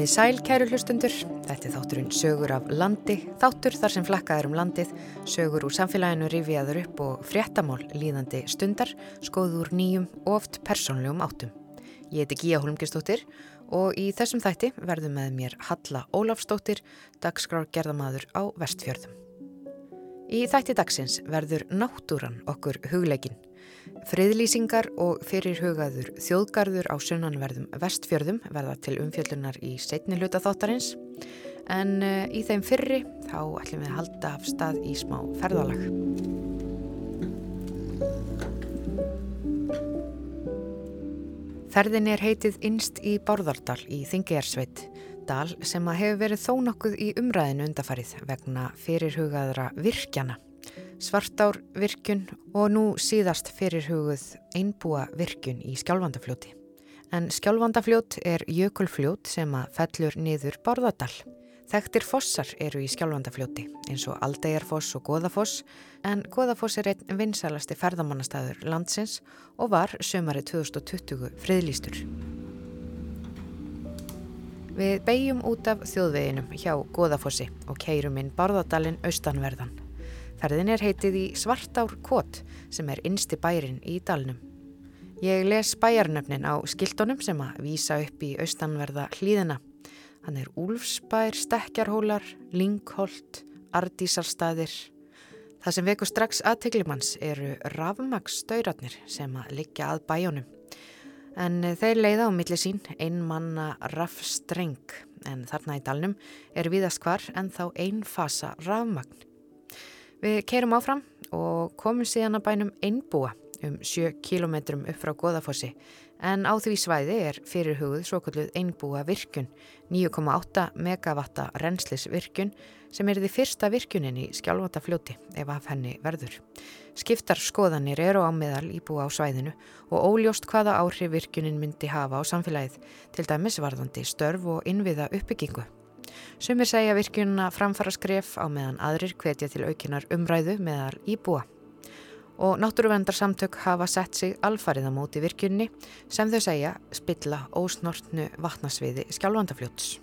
Komiði sæl, kæru hlustundur. Þetta er þátturinn Sögur af landi, þáttur þar sem flakkað er um landið, sögur úr samfélaginu rifiðaður upp og fréttamál líðandi stundar, skoður nýjum og oft persónlegum áttum. Ég heiti Gíja Holmgjörnsdóttir og í þessum þætti verðum með mér Halla Ólafsdóttir, dagskrár gerðamadur á Vestfjörðum. Í þætti dagsins verður náttúran okkur hugleikin. Friðlýsingar og fyrirhugaður þjóðgarður á sunnanverðum vestfjörðum verða til umfjöllunar í setni hluta þáttarins en eh, í þeim fyrri þá ætlum við að halda af stað í smá ferðalag. Ferðin er heitið innst í Bárðardal í Þingiðarsveit, dal sem að hefur verið þó nokkuð í umræðinu undafarið vegna fyrirhugaðra virkjana svartár virkun og nú síðast fyrirhuguð einbúa virkun í skjálfandafljóti. En skjálfandafljót er jökulfljót sem að fellur niður Bárðardal. Þekktir fossar eru í skjálfandafljóti eins og Aldegjarfoss og Goðafoss en Goðafoss er einn vinsalasti ferðamannastæður landsins og var sömari 2020 friðlýstur. Við beigjum út af þjóðveginum hjá Goðafossi og keirum inn Bárðardalinn austanverðan. Ferðin er heitið í Svartár Kott sem er innsti bærin í dalnum. Ég les bæjarnöfnin á skiltunum sem að vísa upp í austanverða hlýðina. Hann er Úlfsbær, Stekjarhólar, Lingholt, Ardísarstaðir. Það sem veku strax aðteglumanns eru rafmagsstauratnir sem að liggja að bæjónum. En þeir leiða á milli sín ein manna raffstreng en þarna í dalnum er viðast hvar en þá ein fasa rafmagn. Við keirum áfram og komum síðan að bænum einbúa um 7 km upp frá Goðafossi en á því svæði er fyrirhugð svo kalluð einbúa virkun 9,8 megavatta reynslisvirkun sem er því fyrsta virkunin í skjálfatafljóti ef af henni verður. Skiptar skoðanir eru á meðal íbúa á svæðinu og óljóst hvaða áhrif virkunin myndi hafa á samfélagið til dæmis varðandi störf og innviða uppbyggingu. Sumir segja virkjununa framfara skref á meðan aðrir hvetja til aukinar umræðu meðal íbúa. Og náttúruvendarsamtök hafa sett sig alfarið á móti virkjunni sem þau segja spilla ósnortnu vatnasviði skjálfandafljóts.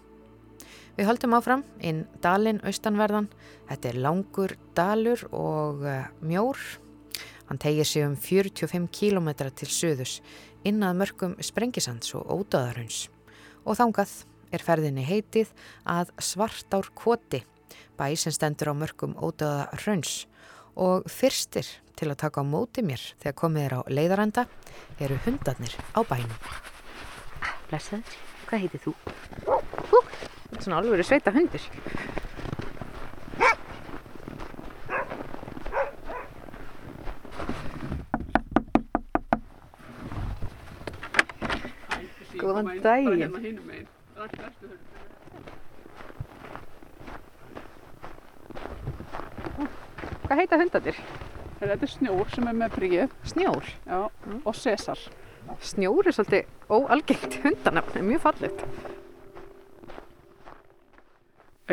Við höldum áfram inn dalinn austanverðan. Þetta er langur dalur og uh, mjór. Hann tegir sig um 45 km til söðus innað mörgum sprengisands og ódöðarhunds. Og þángað er ferðinni heitið að Svartár Koti, bæ sem stendur á mörgum ódöða hrauns og fyrstir til að taka á móti mér þegar komið er á leiðaranda eru hundarnir á bænum. Blessaður, hvað heitið þú? Hú, þetta er svona alveg sveita hundur. Góðan daginn. Hvað heita hundandir? Þetta er snjór sem er með bríð. Snjór? Já, mm. og sesar. Snjór er svolítið óalgengt hundanafn, mjög fallit.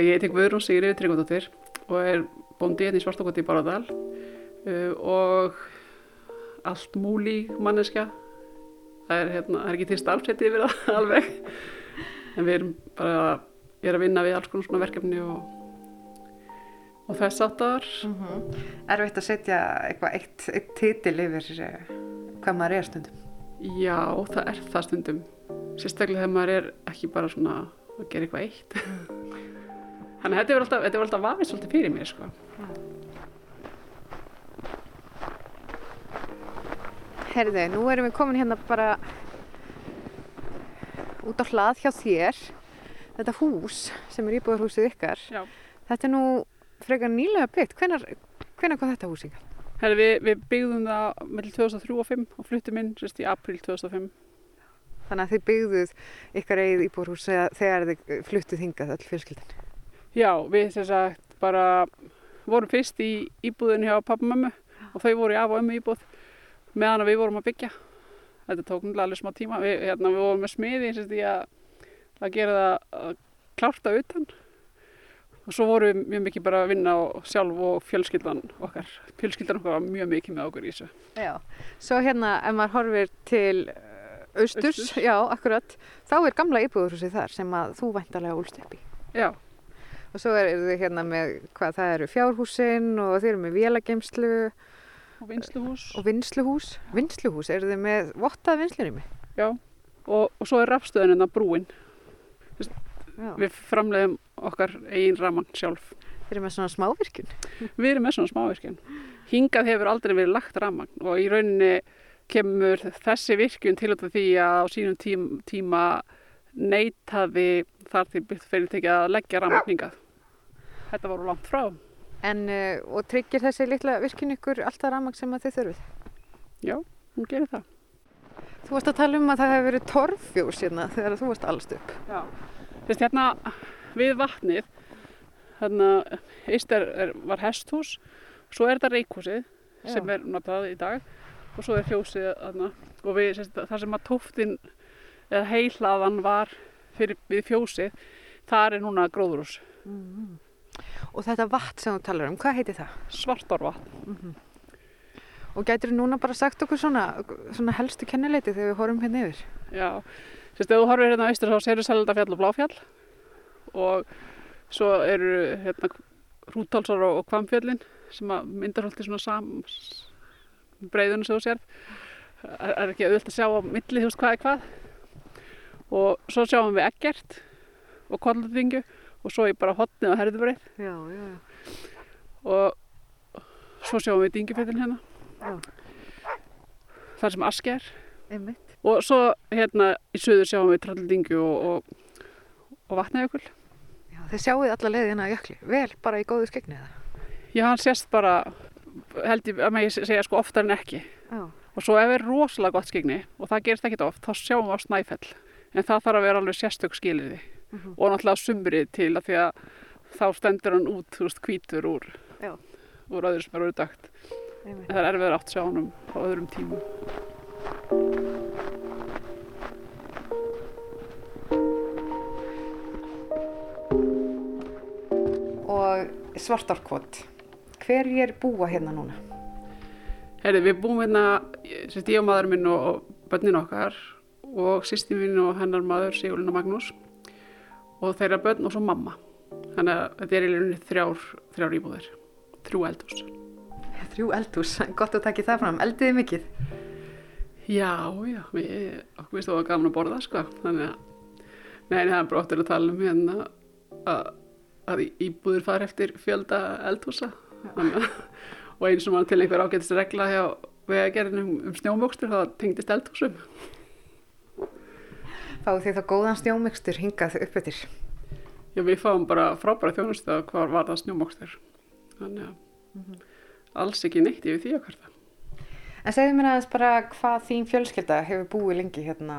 Ég heiti Guðrún Sigriði Tryggvandóttir og er bóndi hérna í Svartakoti í Baradal uh, og allt múli manneska. Það er, hérna, það er ekki til starfsetti yfir það alveg en við erum bara, ég er að vinna við alls konar svona verkefni og, og þess aftar. Mm -hmm. Erfitt að setja eitthvað eitt, eitt títil yfir eh, hvað maður er stundum? Já, það er það stundum. Sérstaklega þegar maður er ekki bara svona að gera eitthvað eitt. Þannig að þetta er alltaf, alltaf vafið svolítið fyrir mér, sko. Herði, nú erum við komin hérna bara út á hlað hjá þér þetta hús sem er íbúðarhúsið ykkar Já. þetta er nú frekar nýlega byggt. Hvenar, hvenar kom þetta hús ykkar? Herri, við, við byggðum það mellum 2003 og 2005 og fluttum inn sérst, í april 2005 Þannig að þið byggðuð ykkar eigið íbúðarhús þegar þið fluttuð hingað all fjölskyldan Já, við þess að bara vorum fyrst í íbúðinu hjá pappa og þau voru í af og ömmu íbúð meðan við vorum að byggja. Þetta tók náttúrulega alveg smá tíma. Við, hérna, við vorum með smiði að, að gera það að klárta utan og svo vorum við mjög mikið bara að vinna sjálf og fjölskyldan okkar fjölskyldan okkar var mjög mikið með okkur í þessu Já, svo hérna ef maður horfir til uh, Austurs, Austurs. já, akkurat. Þá er gamla íbúðurhúsið þar sem að þú væntalega úlst upp í. Já, Og svo eru þið hérna með hvað það eru fjárhúsin og þið eru með vélageimslu og vinsluhús. og vinsluhús. Vinsluhús, eru þið með vottað vinslurými? Já, og, og svo er rafstöðin en það brúin. Já. Við framleiðum okkar eigin raman sjálf. Þið eru með svona smávirkjun. Við erum með svona smávirkjun. Hingað hefur aldrei verið lagt raman og í rauninni kemur þessi virkjun til út af því að á sínum tíma, tíma neitaði þar til fyrirtæki að leggja raman hingað. Þetta voru langt frá. En, uh, og tryggir þessi litla virkjun ykkur alltaf ramag sem þið þurfið? Já, hún gerir það. Þú varst að tala um að það hefur verið torfjós hérna þegar þú varst allst upp. Já. Þess hérna við vatnið, hérna eist er, er, var hesthús, svo er þetta reikhúsið sem Já. er notað í dag og svo er fjósið þarna og við, sérst, það sem að tóftin eða heilaðan var fyrir við fjósið, þar er núna gróðurús, Og þetta vatn sem þú talar um, hvað heitir það? svartárvatn. Og gætir þú núna bara sagt okkur svona, svona helstu kennileiti þegar við horfum hérna yfir? Já, sérst, ef þú horfir hérna austur þá sérur Seldafjall og Bláfjall og svo eru hérna Hrútálsar og, og Kvamfjallin sem að myndar haldið svona sam breiðunum sem þú sér er, er ekki auðvitað að sjá á milli þú veist hvað er hvað og svo sjáum við Eggert og Kollutingu og svo í bara hotnið á Herðubreið Já, já, já. og svo sjáum við Dingifjöllin hérna Já. þar sem Aski er Einmitt. Og svo hérna í söður sjáum við Tralldingu og, og, og Vatnajökul. Já, þið sjáuð alla leiðina í jökli. Vel, bara í góðu skegni eða? Já, hann sést bara, held ég að maður segja sko oftar en ekki. Já. Og svo ef er rosalega gott skegni og það gerist ekkit oft, þá sjáum við á Snæfell. En það þarf að vera alveg sérstök skiliði. Mhm. Og náttúrulega sumrið til að því að þá stendur hann út, þú veist, hvítur úr, Já. úr öðru sem er dögt. Einmitt. En það er erfiður átt að sjá hann á öðrum tímum. Og svartárkvot. Hverjir búa hérna núna? Herri, við búum hérna, sérst ég og maður minn og, og börnin okkar og sýsti mín og hennar maður Sigurlina Magnús og þeirra börn og svo mamma. Þannig að þetta er í rauninni þrjár, þrjár íbúðir, þrjú eldhús. Þrjú eldhús. Gott að taki það fram. Eldiði mikið? Já, já, við, okkur það var gaman að borða, sko. Þannig að, neini, það er bara oftur að tala um hérna að, að íbúðir fara eftir fjölda eldhúsa. Og eins og mann til einhver ágætist regla hjá vegagerðinum um snjómókstur, það tengdist eldhúsum. Fáðu þið þá góðan snjómykstur hingað upp yfir? Já, við fáum bara frábæra þjónustu að hvað var það snjómókstur. Þannig að alls ekki neitt yfir því að hverta. En segðu mér aðeins bara hvað þín fjölskylda hefur búið lengi hérna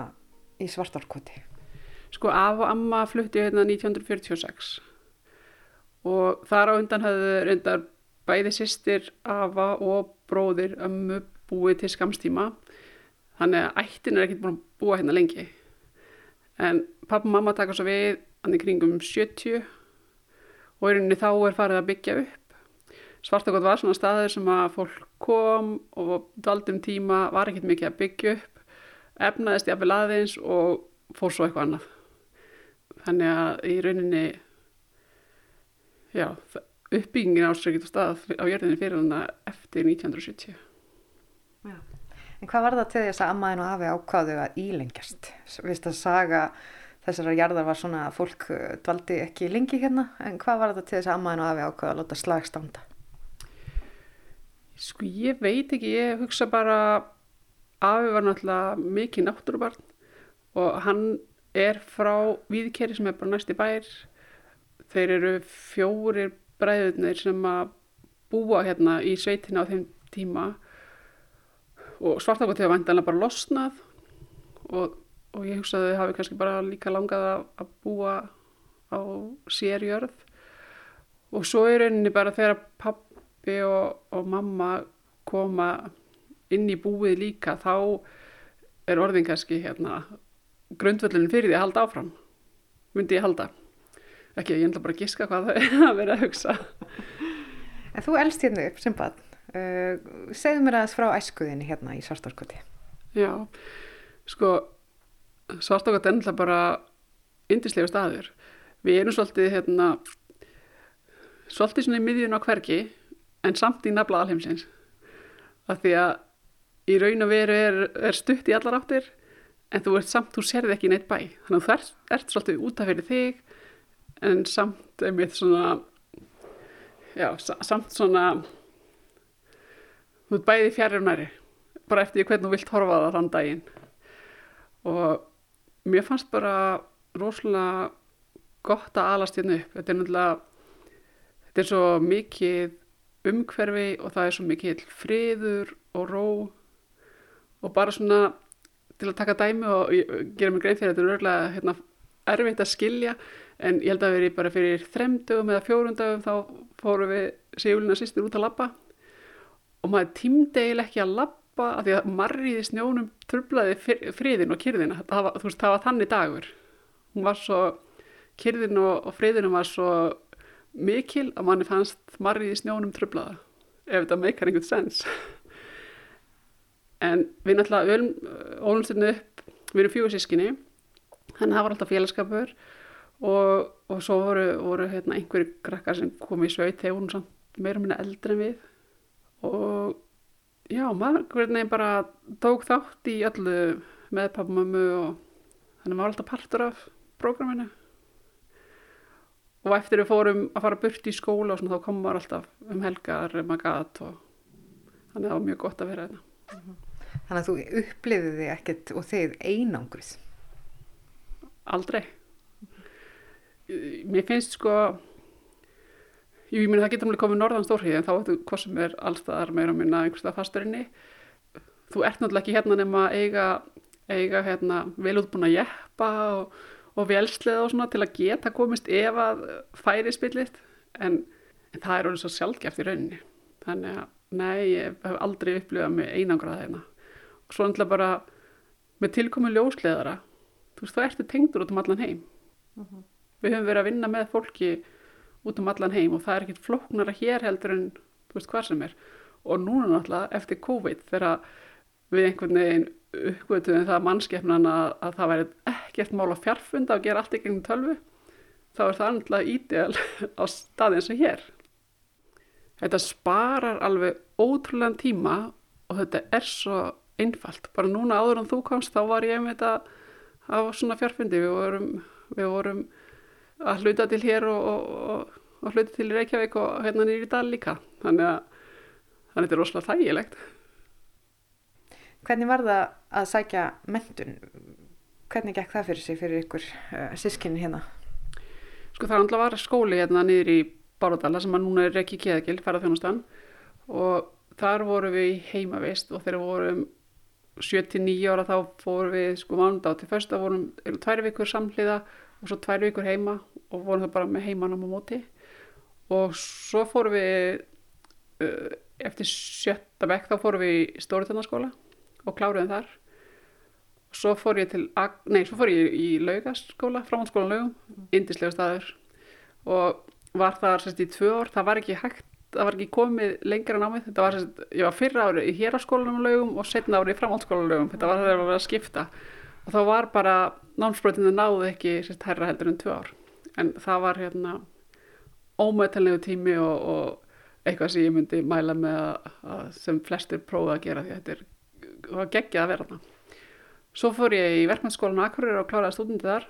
í svartárkvoti. Sko, af og amma flutti hérna 1946 og þar á undan hafðu reyndar bæði sýstir, afa og bróðir ömmu búið til skamstíma. Þannig að ættin er ekkert búin að búa hérna lengi. En pappa og mamma taka svo við hann í kringum 70 og í rauninni þá er farið að byggja upp. Svartakot var svona staður sem að fólk kom og dvaldum tíma var ekkert mikið að byggja upp, efnaðist jafnvel aðeins og fór svo eitthvað annað. Þannig að í rauninni, já, uppbyggingin ástökit og stað á jörðinni fyrir hana eftir 1970. En hvað var það til þess að ammaðin og afi ákváðu að ílengjast? Vist að saga þessara jarðar var svona að fólk uh, dvaldi ekki lengi hérna, en hvað var það til þess að ammaðin og afi ákváðu að láta slag standa? Sko ég veit ekki, ég hugsa bara afi var náttúrulega mikið náttúrubarn og hann er frá Víðkeri sem er bara næsti bær. Þeir eru fjórir bræðurnir sem að búa hérna í sveitina á þeim tíma. Og svartakotið var vantanlega bara losnað og, og ég hugsa að þau hafi kannski bara líka langað að, að búa á sérjörð og svo er rauninni bara þegar pappi og, og mamma koma inn í búið líka þá er orðin kannski hérna grundvöldin fyrir því að halda áfram myndi ég halda ekki, ég ætla bara að giska hvað það er að vera að hugsa En þú elst hérna upp sem barn. Uh, segðu mér aðeins frá æskuðinni hérna í svartárkvoti. Já, sko, svartókat er náttúrulega bara indislegu staður. Við erum svolítið hérna, svolítið svona í miðjun á hverki en samt í nafla alheimsins. Af því að í raun og veru er, er stutt í allar áttir en þú ert samt, þú serði ekki neitt bæ. Þannig að þú ert, ert svolítið útaf fyrir þig en samt einmitt svona, já, samt svona, þú ert bæði fjærið og næri. Bara eftir hvernig þú vilt horfa það þann daginn. Og mér fannst bara rosalega gott að alast hérna upp. Þetta er náttúrulega, þetta er svo mikið umhverfi og það er svo mikið friður og ró og bara svona til að taka dæmi og gera mig grein fyrir þetta er örgulega hérna, erfitt að skilja en ég held að veri bara fyrir þremdögum eða fjórundögum þá fórum við Sigurlina sýstir út að labba. Og maður tímdi eiginlega ekki að labba af því að marriði snjónum trublaði friðin og kyrðina það var, veist, það var þannig dagur. Hún var svo, kyrðin og, og friðinu var svo mikil að manni fannst marriði snjónum trublaða ef þetta meikar einhvern sens. En við náttúrulega ólumsturnu upp, við erum fjóðu sískinni þannig að það var alltaf félagskapur og, og svo voru, voru hérna, einhverju krakkar sem kom í sveit þegar vorum samt meira minna eldri en við og já, maður hvernig bara tók þátt í öllu með pappamömmu og þannig maður alltaf partur af prógraminu og eftir við fórum að fara burt í skóla og svona, þá komum maður alltaf um helgar um að gat og þannig að það var mjög gott að vera þetta hérna. Þannig að þú upplifiði ekkert og þið einangrið? Aldrei. Mér finnst sko, ég myndi það getur mjög komið norðan stórhið en þá ertu hvað sem er allstaðar meira að minna einhverstað fasturinni. Þú ert náttúrulega ekki hérna nema eiga, eiga hérna, vel útbúin að jeppa og, og velslega og svona til að geta komist ef að færi spillist en, en það er orðið svo sjálfgeft í rauninni. Þannig að nei, ég hef aldrei upplifað mig einangrað hérna og svo náttúrulega bara með tilkomin ljósleðara þú veist, það ertu tengdur út um allan heim uh mhm. -huh. Við höfum verið að vinna með fólki út um allan heim og það er ekkert flóknara hér heldur en þú veist hvað sem er. Og núna náttúrulega eftir COVID þegar við einhvern veginn uppgötuðum það mannskeppnan að, að það væri ekkert mál að fjarfunda og gera allt í gengum tölvu þá er það náttúrulega ídéal á staði eins og hér. Þetta sparar alveg ótrúlega tíma og þetta er svo einfalt, bara núna áður en þú komst þá var ég með þetta á svona fjárfundi, við vorum, við vorum að hluta til hér og, og, og hluta til Reykjavík og hérna nýri dal líka þannig að, þannig að þetta er rosalega þægilegt Hvernig var það að sækja mentun? Hvernig gekk það fyrir sig fyrir ykkur uh, eh, sískinni hérna? Sko það var skóli hérna niður í Báradala sem að núna er Reykjavík Keðagil, ferðarþjónustan og þar vorum við í heimavist og þegar vorum 7-9 ára þá fórum við sko mándag til fyrsta vorum tvær vikur samhliða og svo tvær vikur heima og vorum það bara með heimanum á móti. Og svo fórum við uh, eftir sjötta vekk þá fórum við í Stóriðarnaskóla og kláruðum þar. Og svo fór ég til nei, svo fór ég í laugaskóla framhaldsskólan laugum, mm. indislega staður. Og var þar sérst í tvö ár, það var ekki hægt það var ekki komið lengra námið. Þetta var, ég var fyrra ári í héraskólanum lögum og setna ári í framhaldsskólanum lögum þetta var það var að skipta og þá var bara, námsbrotinu náðu ekki sérst herra heldur en tvö ár. En það var hérna ómöðtalegu tími og, og eitthvað sem ég myndi mæla með að, að sem flestir prófa að gera því þetta er, var geggjað að vera það svo fór ég í verkmannskólan Akureyri og kláraði stúdindi þar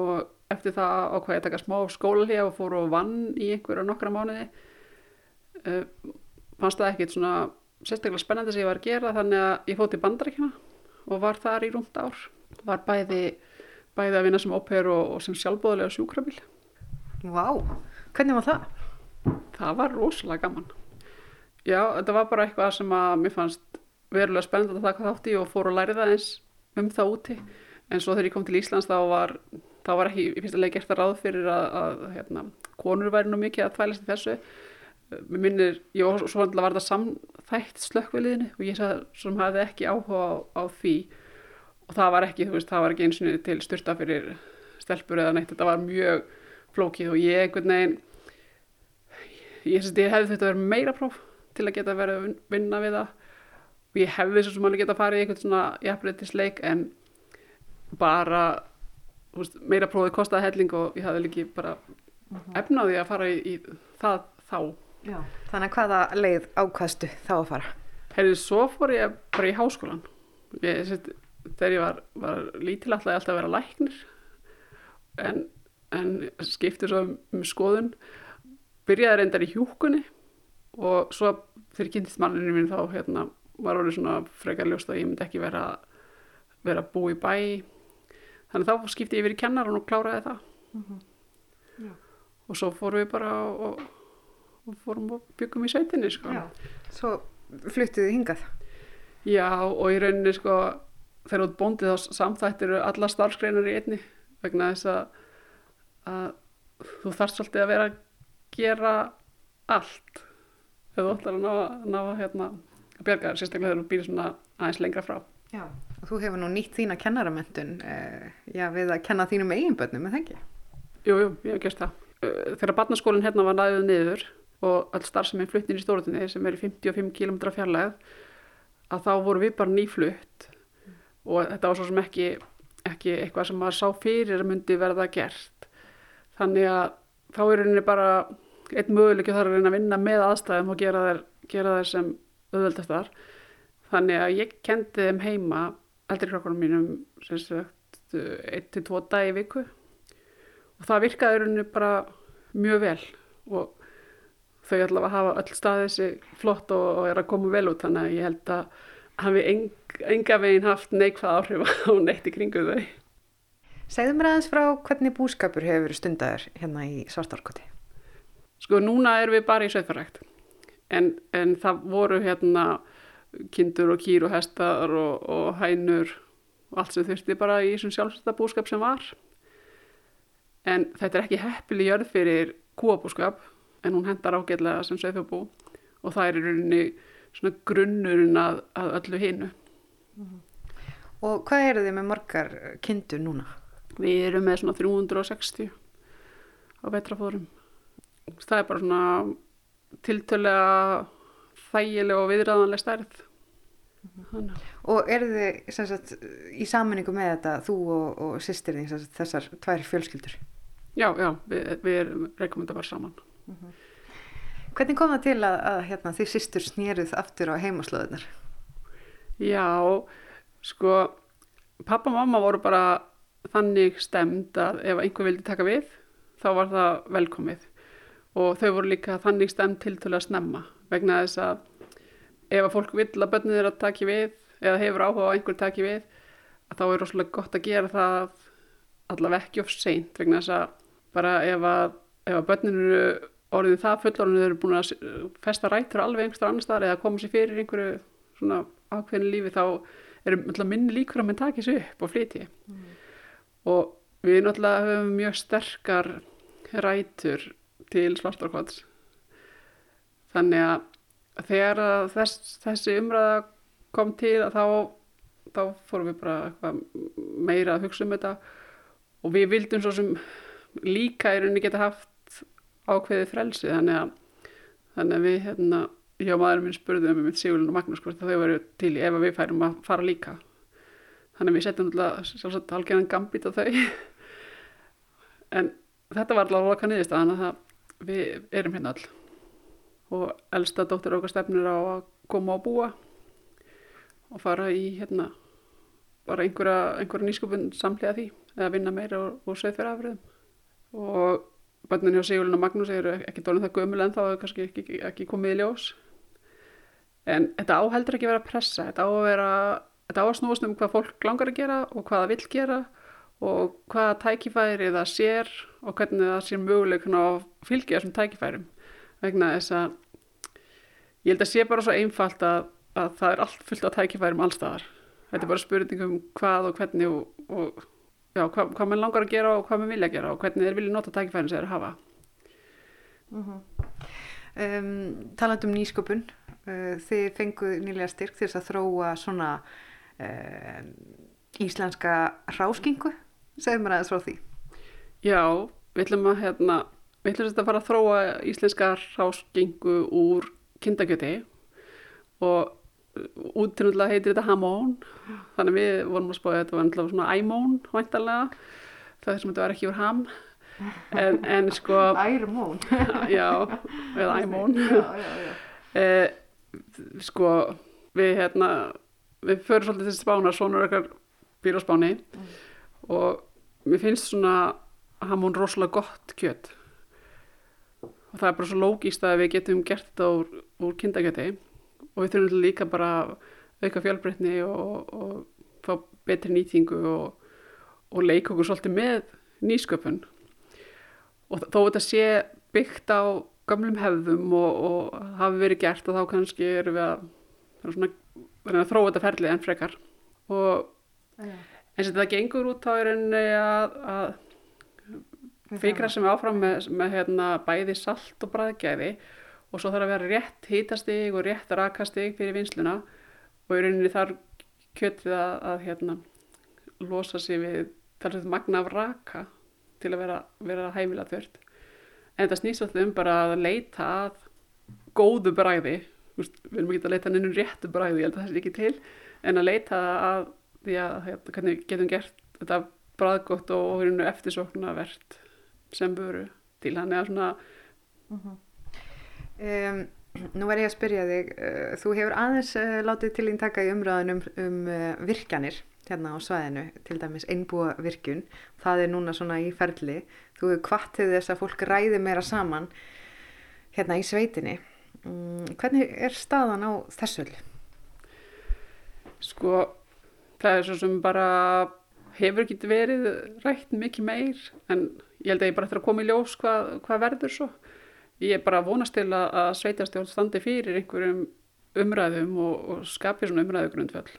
og eftir það ákvæði ég að taka smá skóla og fór og vann í einhverja nokkra mánuði. Uh, fannst það ekkit svona sérstaklega spennandi sem ég var að gera þannig að ég fótt í bandaríkjana og var þar í rúmt ár var bæði, bæði að vinna sem óper og, og sem sjálfbóðulega sjúkrabíl. Vá, hvernig var það? Það var rosalega gaman. Já, þetta var bara eitthvað sem að mér fannst verulega spennandi að taka þátt í og fór að læra það eins um það úti. En svo þegar ég kom til Íslands þá var, þá var ekki í fyrsta leik gert að ráð fyrir að, að hérna, konur væri nú mikið að þvælast þessu. Mér minnir, ég var svo vandla var það samþætt slökkviliðinu og ég sem hafði ekki áhuga á, á því og það var ekki, þú veist, það var ekki eins og til styrta fyrir stelpur eða neitt, þetta var mjög flókið og ég einhvern veginn ég, ég, ég hefði þetta vera meira próf til að geta verið að vinna við það og ég hefði svo sem alveg geta farið í eitthvað svona jafnreitisleik en bara veist, meira prófið kostaði helling og ég hafði líki bara efnaði að fara í, í það þá. Já. Þannig að hvaða leið ákvaðstu þá að fara? Herrið, svo fór ég bara í háskólan. Ég, sett, þegar ég var, var lítil alltaf alltaf að vera læknir en, en skipti svo um, skoðun. Byrjaði reyndar í hjúkunni og svo þegar kynntist manninu mín þá hérna, var orðið svona frekar ljóst að ég myndi ekki vera, vera að bú í bæ. Þannig þá skipti ég yfir í kennaran og kláraði það. Mm -hmm. Og svo fórum við bara og, og fórum og byggum í sveitinni. Sko. Já, svo fluttuðu hingað. Já, og í rauninni sko þegar út bóndið þá samþættir alla starfsgreinar í einni vegna þess að, að þú þarfst svolítið að vera að gera allt ef þú ætlar að ná, ná hérna, að bjerga þér, sérstaklega þegar þú býr svona aðeins lengra frá. Já, og þú hefur nú nýtt þína kennaramöndun eh, já, við að kenna þínum eiginbönnum, er það ekki? Jú, jú, ég hef gert það. Uh, Þegar barnaskólinn hérna var næðuð niður og all starfsemi fluttin í stórutinni sem er í 55 km fjarlæð að þá voru við bara nýflutt og þetta var svo sem ekki, ekki eitthvað sem maður sá fyrir að myndi verða gert. Þannig að þá er rauninni bara einn möguleik þar að reyna að vinna með aðstæðum og gera þær, gera þær sem auðveldastar. Þannig að ég kendi þeim heima eldri krakkunum mínum sem sagt 1-2 dag í viku og það virkaði rauninni bara mjög vel og þau allavega hafa öll staðið sig flott og, og er að koma vel út þannig að ég held að hafi eng, enga veginn haft neikvað áhrif á neitt í kringu þau. Segðu mér aðeins frá hvernig búskapur hefur verið stundaður hérna í Svartárkoti. Sko núna erum við bara í sveitfarækt en, en það voru hérna kindur og kýr og hestar og, og hænur og allt sem þurfti bara í þessum sjálfsetta búskap sem var. En þetta er ekki heppil í jörð fyrir kúabúskap en hún hendar ágætlega sem sveitfjarbú og það er í rauninni svona grunnurinn að, að öllu hinnu. Og hvað eru þið með margar kindur núna? Við erum með svona 360 á vetrafórum. Það er bara svona tiltölega þægileg og viðræðanleg stærð. Þannig. Og eru þið sagt, í saminningu með þetta, þú og, og sýstir þín, sem sagt, þessar tvær fjölskyldur? Já, já, við, við erum rekomenda bara saman. Hvernig kom það til að, að hérna, þið sýstur snýruð aftur á heimaslóðunar? Já, sko, pappa og mamma voru bara þannig stemd að ef einhver vildi taka við, þá var það velkomið. Og þau voru líka þannig stemd til til að snemma vegna þess að ef að fólk vill að börnið er að taki við eða hefur áhuga á einhver taki við, að þá er rosalega gott að gera það allavega ekki of seint vegna þess að bara ef að, að börninu eru orðið það fullorðinu eru búin að festa rættur alveg einhverstað annar staðar eða koma sér fyrir einhverju svona ákveðinu lífi þá eru náttúrulega minni líkur að mann taki sér upp og flyti mm. og við náttúrulega höfum mjög sterkar rætur til svartarkvæðs þannig að þegar að þess, þessi umræða kom til að þá, þá fórum við bara meira að hugsa um þetta. Og við vildum svo sem líka í rauninni geta haft ákveðið frelsi þannig að, þannig að við hérna, ég og maðurinn minn spurðum um Sigurlun og Magnús hvort þau varu til ef við færum að fara líka. Þannig að við setjum alltaf algjörðan gambit á þau. En þetta var allavega okkar niðurst þannig að við erum hérna all og elsta dóttir okkar stefnir á að koma og búa og fara í hérna bara einhverja, einhverja nýskupun samlega því eða vinna meira og, og sveið fyrir afriðum og bönnin hjá Sigurlun og Magnús eru ekki dólum það gömul en þá er kannski ekki, ekki, komið í ljós. En þetta áheldur ekki vera að pressa þetta á að vera þetta á að snúast um hvað fólk langar að gera og hvað það vil gera og hvaða tækifæri það sér og hvernig það sér möguleikun á fylgja þessum tækifærum. Vegna þess að ég held að sé bara svo einfalt að, að það er allt fullt af tækifærum allstaðar þetta er bara spurning um hvað og hvernig og, og já, hvað, hvað mann langar að gera og hvað mann vilja að gera og hvernig þeir vilja nota tækifærin sem þeir hafa. Uh -huh. um, Taland um nýsköpun uh, þið fenguð nýlega styrk til þess að þróa svona uh, íslenska ráskingu segð mér aðeins frá því. Já, við ætlum að hérna, við ætlum að fara að þróa íslenska ráskingu úr kindakjöti og útrúlega heitir þetta Hamón þannig að við vorum að spója þetta var náttúrulega svona Æmón væntalega það sem þetta var ekki úr Ham. En, en sko Ærmón já, eða Æmón eh, sko við hérna við förum svolítið til spána, svonur okkar býr á spáni. Og mér finnst svona Hamón rosalega gott kjöt. Og það er bara svo lógíst að við getum gert þetta úr, úr kindakjöti og við þurfum líka bara auka fjölbreytni og, og fá betri nýtingu og, og leika okkur svolítið með nýsköpun. Og þó þetta sé byggt á gamlum hefðum og, og hafi verið gert og þá kannski erum við að, erum svona, erum að þróa þetta ferlið en frekar. Og eins og þetta gengur út þá er enni að, að fikra sem er áfram með, með hérna, bæði salt og bræðgæði og svo þarf að vera rétt hitastig og rétt rakastig fyrir vinsluna og í rauninni þarf kjötið að, að hérna, losa sig við sem magna af raka til að vera, vera hæfilega þvört en þetta snýst alltaf um bara að leita að góðu bræði Úst, við erum ekki að leita nefnum réttu bræði ég held að það sé ekki til en að leita að því að hérna, hvernig getum gert þetta bræðgótt og, og eftirsóknarvert sem böru til. Hann eða svona Um, nú er ég að spyrja þig, uh, þú hefur aðeins uh, látið til ín taka í umræðunum um, uh, virkjanir hérna á svæðinu, til dæmis einbúa virkjun, það er núna svona í ferli, þú hefur kvattið þess að fólk ræði meira saman hérna í sveitinni. Um, hvernig er staðan á þessu öll? Sko, það er svo sem bara hefur ekki verið rætt mikið meir en ég held að ég bara eftir að koma í ljós hvað, hvað verður svo. Ég er bara vonast til að, að sveitastjórn standi fyrir einhverjum umræðum og, og skapi svona umræðu grundfjöld.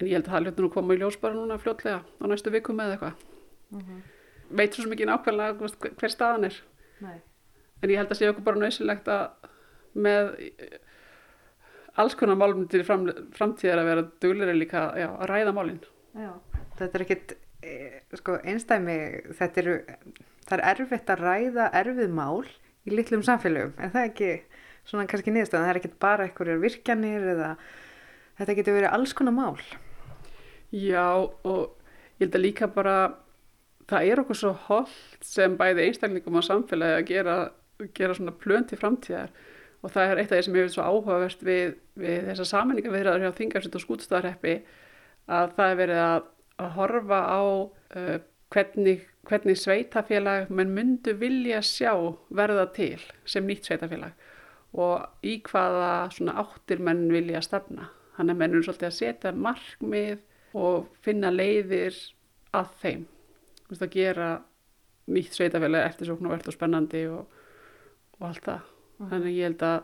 En ég held að það hlutur nú að koma í ljós bara núna fljótlega á næstu vikum eða eitthvað. Mm -hmm. Veit svo mikið nákvæmlega hver staðan er. Nei. En ég held að sé okkur bara nöysilegt að með alls konar málum til fram, framtíðar að vera duglir líka já, að ræða málinn. Já, þetta er ekkit e, sko, einstæmi, þetta eru, það er erfitt að ræða erfið mál í litlum samfélögum, en það er ekki svona kannski niðurstöðan, það er ekkit bara einhverjar virkjanir eða þetta getur verið alls konar mál. Já og ég held að líka bara það er okkur svo holdt sem bæði einstaklingum á samfélagi að gera, gera svona plön til framtíðar og það er eitt af því sem ég finnst svo áhugavert við, við þessa viðraður hjá Þingarsut og Skútstaðarheppi að það er verið að, að horfa á uh, hvernig, hvernig sveitafélag menn myndu vilja sjá verða til sem nýtt sveitafélag og í hvaða svona áttir menn vilja stefna. Þannig að menn eru svolítið að setja markmið og finna leiðir að þeim. Þú veist að gera nýtt sveitafélag eftirsóknarvert og spennandi og, og allt það. Mm. Þannig að ég held að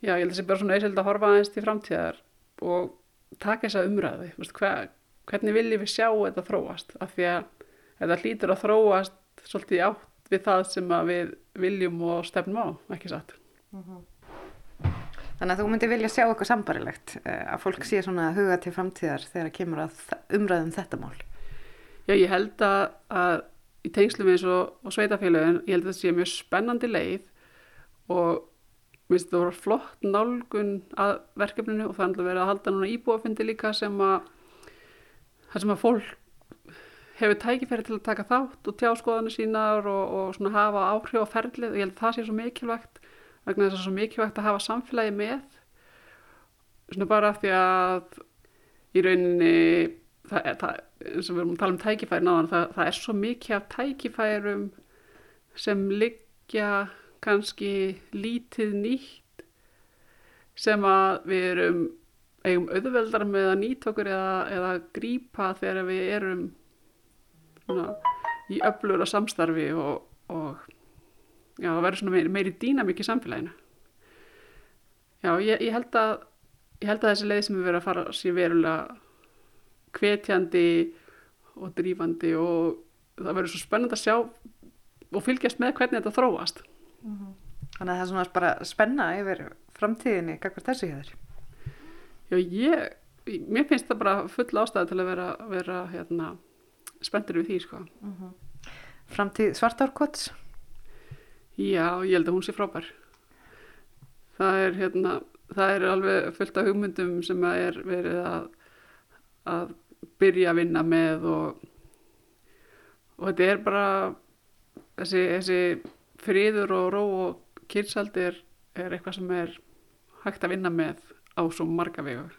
já, ég held að það sé bara svona auðvild að horfa aðeins til framtíðar og taka þessa umræði. Veist, hver, hvernig viljum við sjá þetta þróast? Af því að þetta hlýtur að þróast svolítið átt við það sem við viljum og stefnum á, ekki satt. Mm -hmm. Þannig að þú myndir vilja sjá eitthvað sambarilegt að fólk sé svona huga til framtíðar þegar kemur að umræðum þetta mál. Já, ég held að, að í tengslum eins og, og sveitafélagin, ég held að þetta sé mjög spennandi leið og mér finnst þetta voru flott nálgun að verkefninu og það er alltaf verið að halda núna íbúafundi líka sem að sem að fólk hefur tækifæri til að taka þátt og tjá skoðanir sínar og, og svona hafa áhrif á ferlið og ég held að það sé svo mikilvægt vegna þess að það er svo mikilvægt að hafa samfélagi með. Svona bara því að í rauninni það, það, eins og við erum að tala um tækifæri náðan, það, það er svo mikið af tækifærum sem liggja kannski lítið nýtt sem að við erum eigum auðveldar með að nýta okkur eða, eða grípa þegar við erum svona, í öflur og samstarfi og, og já, það verður svona meiri, meiri dýnamík í samfélaginu já, ég, ég held að ég held að þessi leið sem við verðum að fara sé verulega hvetjandi og drífandi og það verður svo spennand að sjá og fylgjast með hvernig þetta þróast Mm -hmm. Þannig að það er svona bara spenna yfir framtíðinni, kakvar þessu hjá þér? Já, ég, mér finnst það bara full ástæði til að vera, vera hérna, spenntur við því, sko. Mm -hmm. Framtíð svartárkots? Já, ég held að hún sé frábær. Það er, hérna, það er alveg fullt af hugmyndum sem er verið að, að byrja að vinna með og, og þetta er bara þessi, þessi friður og ró og kyrsaldi er, eitthvað sem er hægt að vinna með á svo marga vegur.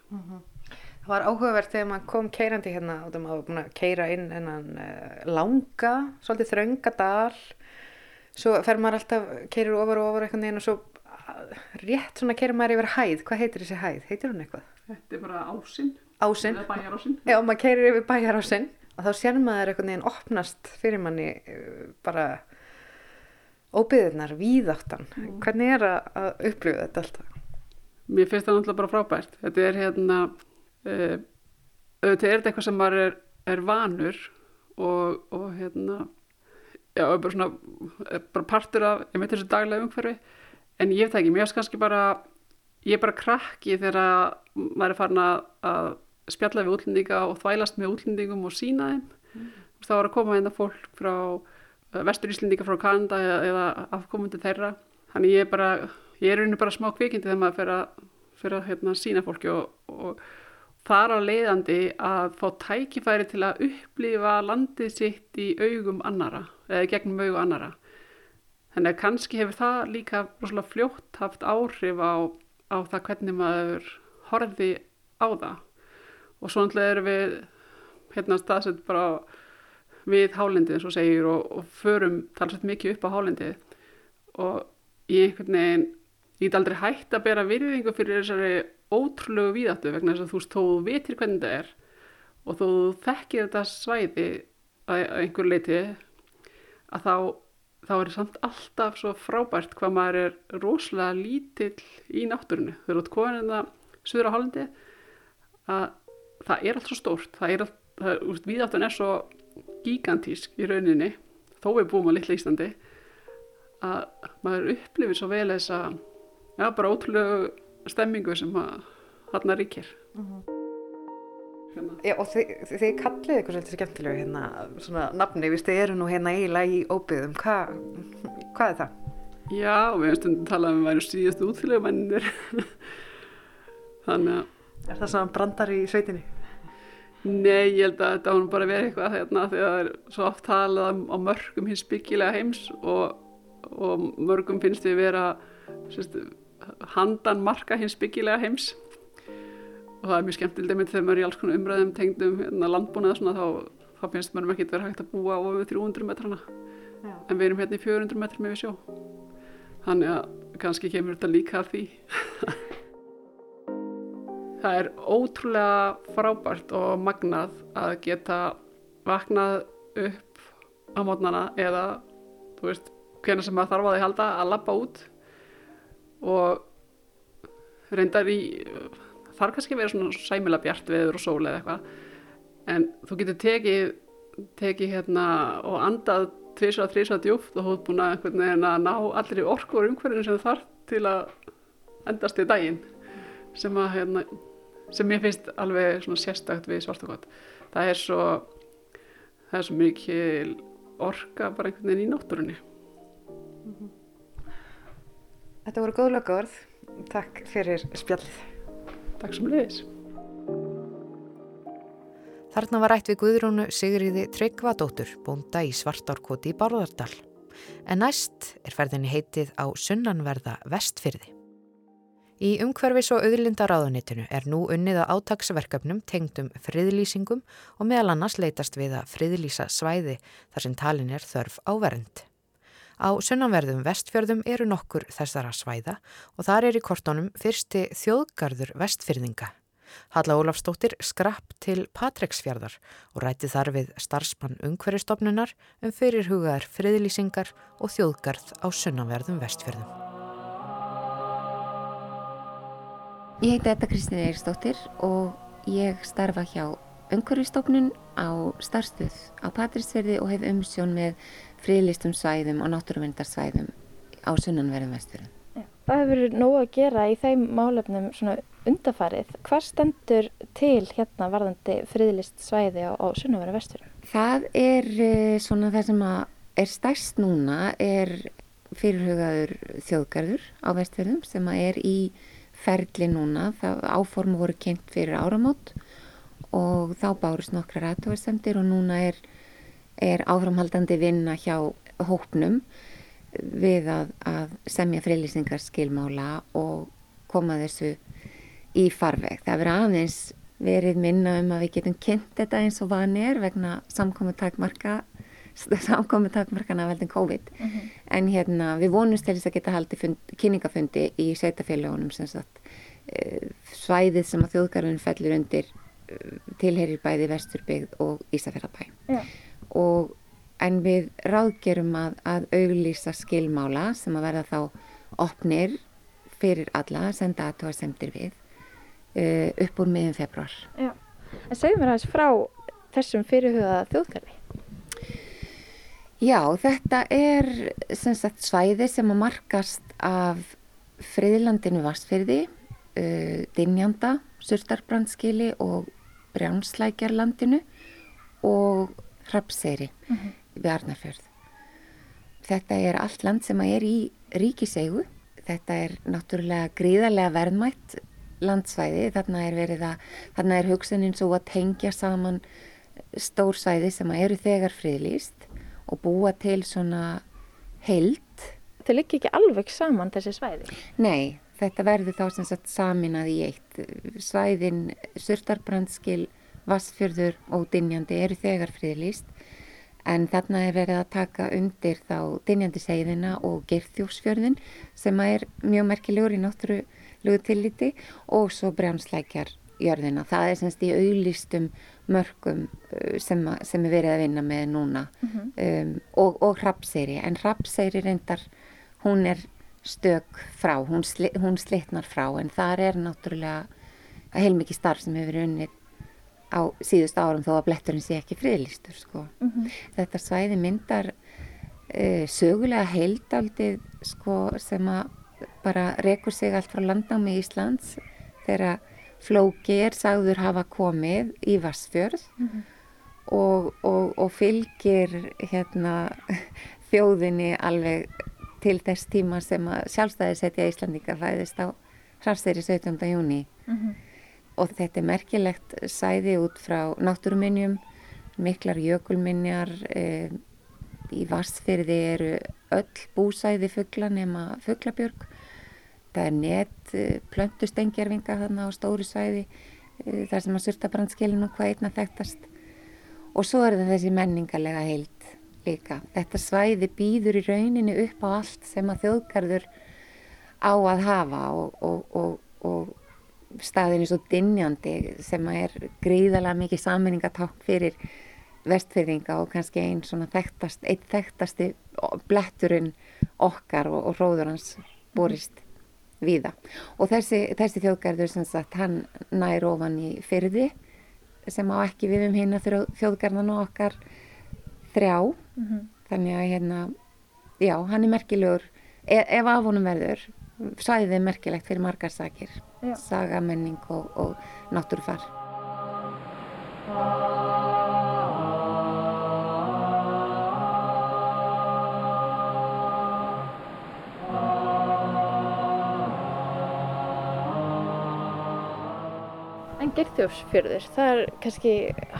Það var áhugavert þegar maður kom keirandi hérna og það maður búin að keira inn ennan uh, langa, svolítið þrönga dal svo fer maður alltaf, keirir ofar og ofar eitthvað og svo uh, rétt svona keirir maður yfir hæð, hvað heitir þessi hæð? Heitir hún eitthvað? Þetta er bara ásinn. Ásinn? Bæjarásinn. Já, maður keirir yfir bæjarásinn og þá sér maður eitthvað neginn opnast fyrir manni uh, bara óbyðunar, víðáttan. Mm. Hvernig er að, upplifa þetta alltaf? Mér finnst það náttúrulega bara frábært. Þetta er hérna, auðvitað er þetta eitthvað sem maður er, er vanur og, og hérna, já, og bara svona, bara partur af, ég veit þessu daglega umhverfi, en ég veit ekki, mér finnst kannski bara, ég er bara krakki þegar maður er farin að, spjalla við útlendinga og þvælast með útlendingum og sína þeim. Mm. Það var að koma hérna fólk frá vestur Íslendinga frá Kanada eða, eða afkomundi þeirra. Þannig ég er bara, ég er rauninni bara smá kvikindi þegar maður fyrir að, fyrir að hérna, sína fólki og, og þar á leiðandi að fá tækifæri til að upplifa landið sitt í augum annara eða gegnum augu annara. Þannig að kannski hefur það líka rosalega fljótt haft áhrif á, á það hvernig maður horfi á það. Og svo náttúrulega erum við hérna staðsett bara við hálendið eins og segir og, og förum talsett mikið upp á hálendið og ég einhvern veginn ég get aldrei hægt að bera virðingu fyrir þessari ótrúlegu víðáttu vegna þess að þú þó vitir hvernig þetta er og þú þekkir þetta svæði að, einhver leiti að þá þá er samt alltaf svo frábært hvað maður er rosalega lítill í náttúrunni. Þau eru átt komin en það söður á hálandi að það er allt svo stórt. Það er allt, það, úst, viðáttun er svo gigantísk í rauninni þó við búum á litla Íslandi að maður upplifir svo vel þess að já, bara ótrúlegu stemmingu sem hann ríkir uh -huh. hérna. Já, og þið, þið kallið ykkur svolítið skemmtilegu hérna, svona nafni, við þið eru nú hérna eiginlega í óbyðum Hva, hvað er það? Já, við hefum stundin talað um að við værum síðastu útfylgjumennir þannig að Er það svona brandar í sveitinni? Nei, ég held að þetta hún bara verið eitthvað hérna þegar það er svo oft talað á mörgum hins byggilega heims og, og mörgum finnst við vera sérst, handan marka hins byggilega heims. Og það er mjög skemmtileg mynd þegar maður er í alls konar umræðum tengdum hérna, landbúnað svona þá, þá finnst maður ekki verið hægt að búa á við 300 metrana. Já. en við erum hérna í 400 metrum við sjó. Þannig að kannski kemur þetta líka af því. Það er ótrúlega frábært og magnað að geta vaknað upp á mótnana eða þú veist hvernig sem maður þarf að því halda að lappa út og reyndar í þarf kannski að vera svona sæmila bjart veður og sól eða eitthvað. En þú getur tekið, tekið hérna og andað tvísa og þrísa djúft og þú ert búin að ná allir í orku og umhverfinu sem þarf til að endast í daginn. Sem að hérna sem ég finnst alveg svona sérstakt við svartakott það er svo það er svo mikið orka bara einhvern veginn í náttúrunni. Mm -hmm. Þetta voru góð lögurð Takk fyrir spjallið. Takk sem leiðis Þarna var rætt við Guðrúnu Sigriði Tryggvadóttur bónda í Svartárkoti í Bárðardal. En næst er ferðinni heitið á sunnanverða vestfyrði Í umhverfis og auðlindaráðunitinu er nú unnið að átagsverkefnum tengdum friðlýsingum og meðal annars leitast við að friðlýsa svæði þar sem talin er þörf á vernd. Á sunnanverðum vestfjörðum eru nokkur þessara svæða og þar er í kortónum fyrsti þjóðgarður vestfyrðinga. Halla Ólafstóttir skrapp til Patreksfjörðar og ræti þar við starfsmann umhverfistofnunar um fyrirhugaðar friðlýsingar og þjóðgarð á sunnanverðum vestfjörðum. Ég heiti Etta Kristín Eirstóttir og ég starfa hjá Önguristofnun á starfstuð á Patrísverði og hef umsjón með fríðlistum svæðum og náttúruvendarsvæðum á sunnanverðum vesturum. Það hefur verið nógu að gera í þeim málefnum svona undafarið. Hvað stendur til hérna varðandi fríðlist svæði á, á sunnanverðum vesturum? Það er eh, svona það sem er stærst núna er fyrirhugaður þjóðgarður á vestverðum sem er í ferli núna, það áform voru kynnt fyrir áramót og þá bárust nokkra rættuversemdir og núna er, er áframhaldandi vinna hjá hópnum við að, að semja frilýsingar skilmála og koma þessu í farveg. Það verður aðeins verið minna um að við getum kynnt þetta eins og vanir vegna samkomi takmarka samkomi takmarkana veldin COVID mm -hmm. en hérna við vonumst til þess að geta haldi fund, kynningafundi í sveitafélagunum sem sagt e, svæðið sem að þjóðgarðun fellur undir tilherir bæði Vesturbyggð og Ísafjörðabæ yeah. og en við ráðgerum að, að auglýsa skilmála sem að verða þá opnir fyrir alla, senda aðtóa semtir við uh, upp úr miðjum februar. Já, en segjum við aðeins frá þessum fyrirhugaða þjóðgarði. Já, þetta er sagt, svæði sem að markast af friðlandinu Vastfyrði, uh, Dinjanda, Surtarbrandskili og Brjánslækjarlandinu og Hrapseyri uh mhm. -huh. við Arnarfjörð. Þetta er allt land sem er í ríkiseigu. Þetta er náttúrulega gríðarlega verðmætt landsvæði, þarna er að, þarna er hugsunin svo að tengja saman stórsvæði sem eru þegar friðlýst og búa til svona heilt. Þau likki ekki alveg saman þessi svæði? Nei, þetta verður þá sem sagt saminað í eitt. Svæðin Surtarbrandskil, Vassfjörður og Dinjandi eru þegar friðlýst en þarna er verið að taka undir þá Dinjandi segðina og Gerþjófsfjörðin sem er mjög merkilegur í náttúru lugutilliti og svo brjánslækjar jörðina. Það er semst í auðlistum mörgum uh, sem, sem er verið að vinna með núna mm -hmm. um, og, og hrapseyri. En hrapseyri reyndar, hún er stök frá, hún, sli, hún slitnar frá en það er náttúrulega heilmikið starf sem hefur verið unnið á síðust árum þó að bletturinn sé ekki friðlistur sko. Mm -hmm. Þetta svæði myndar uh, sögulega heildaldið sko, sem að bara rekur sig allt frá landnámi Íslands þegar flóki er sagður hafa komið í Vassfjörð mm -hmm. og, og, og fylgir hérna, þjóðinni alveg til þess tíma sem að sjálfstæðisetja Íslandinga fæðist á hrarsþeiri 17. júni mm -hmm. og þetta er merkilegt sæði út frá náttúruminjum miklar jökulminjar e, í Vassfjörði eru öll búsæði fuggla nema fugglabjörg Það er net eh, plöntustengjarvinga þarna á stóru svæði eh, þar sem að surtabrandskilinu hvað einna þekktast og svo er það þessi menningarlega heild líka. Þetta svæði býður í rauninu upp á allt sem að þjóðgarður á að hafa og, og, og, og staðinu svo dinjandi sem að er gríðalega mikið sammenningatákn fyrir vestfyrringa og kannski einn svona þekktast, einn þekktasti bletturinn okkar og róður hans borist víða og þessi, þessi þjóðgarður sem sagt hann nær ofan í fyrði sem á ekki við um hérna þjóðgarðan okkar þrjá. Mm -hmm. þannig að hérna já, hann er merkilegur. E ef af honum verður svæðið er merkilegt fyrir margar sakir. Sagamenning og, og náttúrufar Geirþjófsfjörður, það er kannski,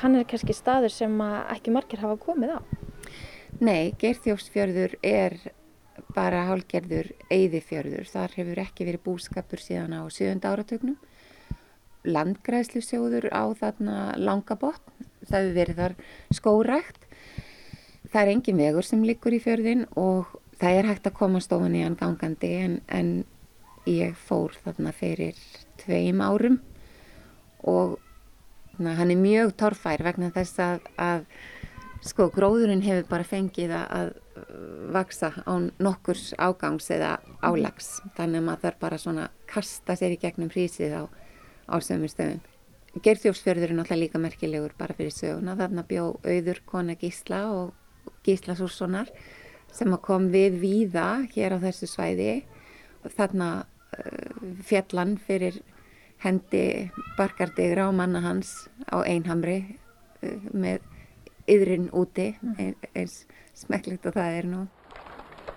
hann er kannski staður sem ekki margir hafa komið á. Nei, Geirþjófsfjörður er bara hálgerður eigðifjörður. Þar hefur ekki verið búskapur síðan á sjönda áratögnum. Landgræslusjóður á þarna langabotn, það hefur verið þar skórækt. Það er engin vegur sem likur í fjörðin og það er hægt að koma stofan í hann gangandi en, en ég fór þarna fyrir tveim árum og na, hann er mjög torfær vegna þess að, að sko gróðurinn hefur bara fengið að, að vaksa á nokkurs ágangs eða álags. Þannig að maður þarf bara svona kasta sér í gegnum hrísið á, á sömur stöðum. Gerþjófsfjörður er náttúrulega líka merkilegur bara fyrir söguna. Þarna bjó auður kona Gísla og Gísla Súrssonar sem kom við víða hér á þessu svæði. Og þarna uh, fjallan fyrir hendi barkardigra á manna hans á einhamri uh, með yðrin úti mm. eins smekklegt og það er nú.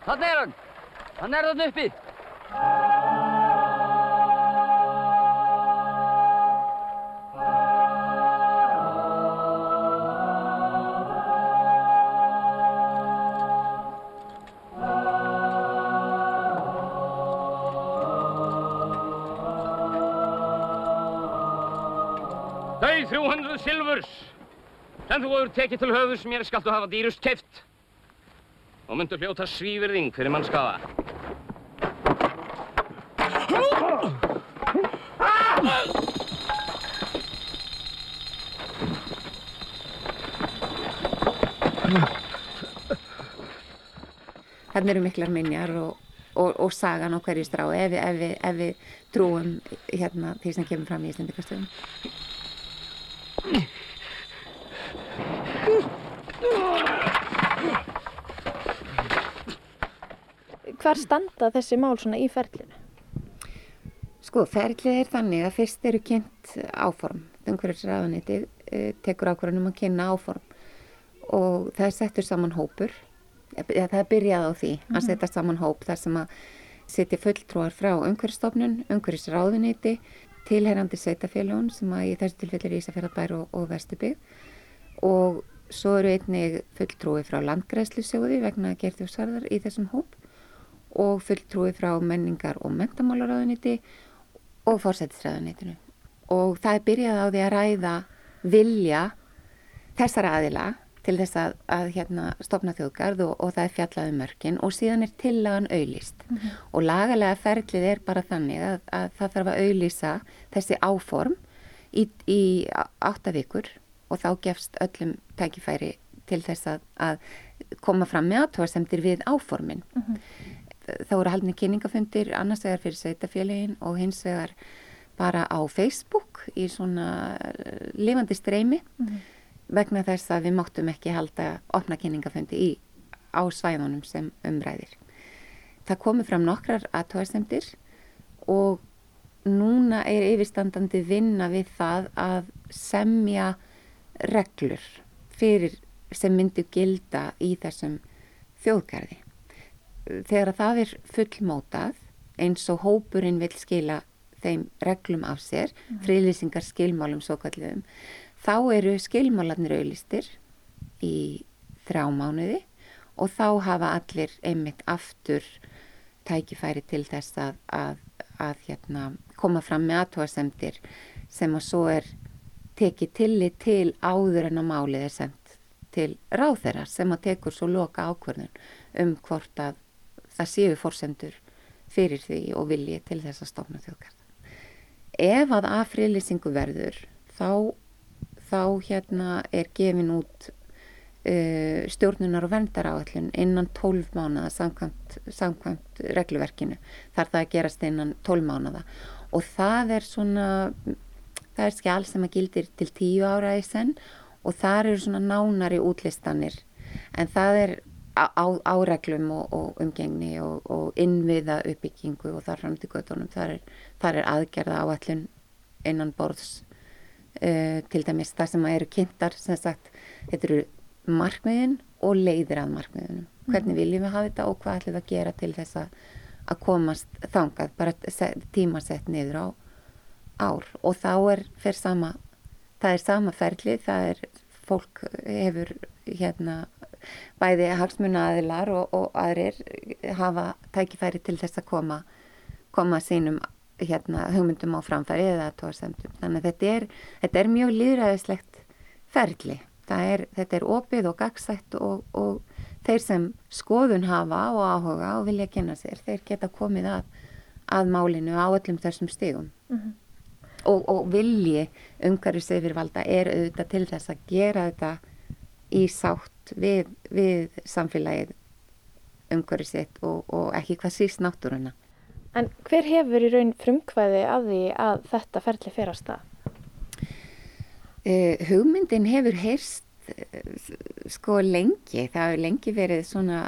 Þannig er hann! Hann er þann uppi! 300 silfurs sem þú hefur tekið til höfus mér skaltu hafa dýrust keft og myndu hljóta svívirðing fyrir mannskaða. Þannig eru miklar minjar og, og, og sagan á hverju strá ef, við- ef við trúum hérna, því sem kemur fram í Íslandikastöðum. Hvar standa þessi mál svona í ferlinu? Sko, ferlið er þannig að fyrst eru kynnt áform. Umhverfisræðanitið uh, tekur ákvörðunum að kynna áform og það er settur saman hópur. Ja, það er byrjað á því að setja saman hóp þar sem að setja fulltrúar frá umhverfisstofnun, umhverfisráðuniti, tilherrandi sveitafélagun sem að í þessu tilfelli er Ísafjörðabær og, og Vesturbygg og svo eru einnig fulltrúi frá landgræðslusjóði vegna gerðjósarðar í þessum hóp og fulltrúi frá menningar og mentamálaráðuniti og fórsættisræðunitinu. Og það er byrjað á því að ræða vilja þessar aðila til þess að, að hérna, stopna þjóðgarð og, og það er fjallað um mörkin og síðan er tillagan auðlýst. Og lagalega ferlið er bara þannig að, að það þarf að auðlýsa þessi áform í, í átta vikur og þá gefst öllum tækifæri til þess að, að koma fram með aðtóðasemdir við áformin þá eru haldinni kynningafundir annars vegar fyrir sveitafélagin og hins vegar bara á Facebook í svona eh, lifandi streymi. Vegna þess að við máttum ekki halda opna kynningafundi í, á svæðunum sem umræðir. Það komi fram nokkrar aðtóðarsemdir og núna er yfirstandandi vinna við það að semja reglur fyrir sem myndu gilda í þessum þjóðgarði þegar að það er fullmótað eins og hópurinn vil skila þeim reglum af sér, friðlýsingar skilmálum svo kalliðum, þá eru skilmálarnir auðlistir í þrjá mánuði og þá hafa allir einmitt aftur tækifæri til þess að, að, að hérna, koma fram með aðtóasemdir sem að svo er tekið tillit til áður en að málið er sendt til ráðherra sem að tekur svo loka ákvörðun um hvort að það séu fórsendur fyrir því og vilji til þess að stofna þjóðgarð. Ef að að friðlýsingu verður þá, þá hérna er gefin út uh, stjórnunar og verndar áallun innan 12 mánuða samkvæmt, samkvæmt regluverkinu. Þar það að gerast innan 12 mánuða og það er svona, það er skjál sem að gildir til 10 ára í senn og þar eru svona nánari útlistanir en það er áreglum og, og umgengni og, og innviða uppbyggingu og þar fram til göttunum þar er, þar er aðgerða áallun innan borðs uh, til dæmis það sem eru kynntar sem sagt, þetta eru markmiðin og leiðir að markmiðunum. Hvernig viljum við hafa þetta og hvað ætlum við að gera til þess að komast þangað? Bara tímasett niður á ár. Og þá er fyrir sama það er sama ferli, það er fólk hefur hérna bæði hagsmuna aðilar og, og aðrir hafa tækifæri til þess að koma, koma sínum hérna, hugmyndum á framfæri eða tóðsendum. Þannig að þetta er, þetta er mjög líðræðislegt ferli. Er, þetta er opið og gagsætt og, og þeir sem skoðun hafa og áhuga og vilja kynna sér, þeir geta komið að, að málinu á öllum þessum stigum. Mm -hmm. og, og vilji umhverfis yfirvalda er auðvitað til þess að gera þetta í sátt við, við samfélagið umhverfið sitt og, og ekki hvað síst náttúruna. En hver hefur í raun frumkvæði að því að þetta ferli fer á stað? Uh, hugmyndin hefur heyrst uh, sko lengi, það hefur lengi verið svona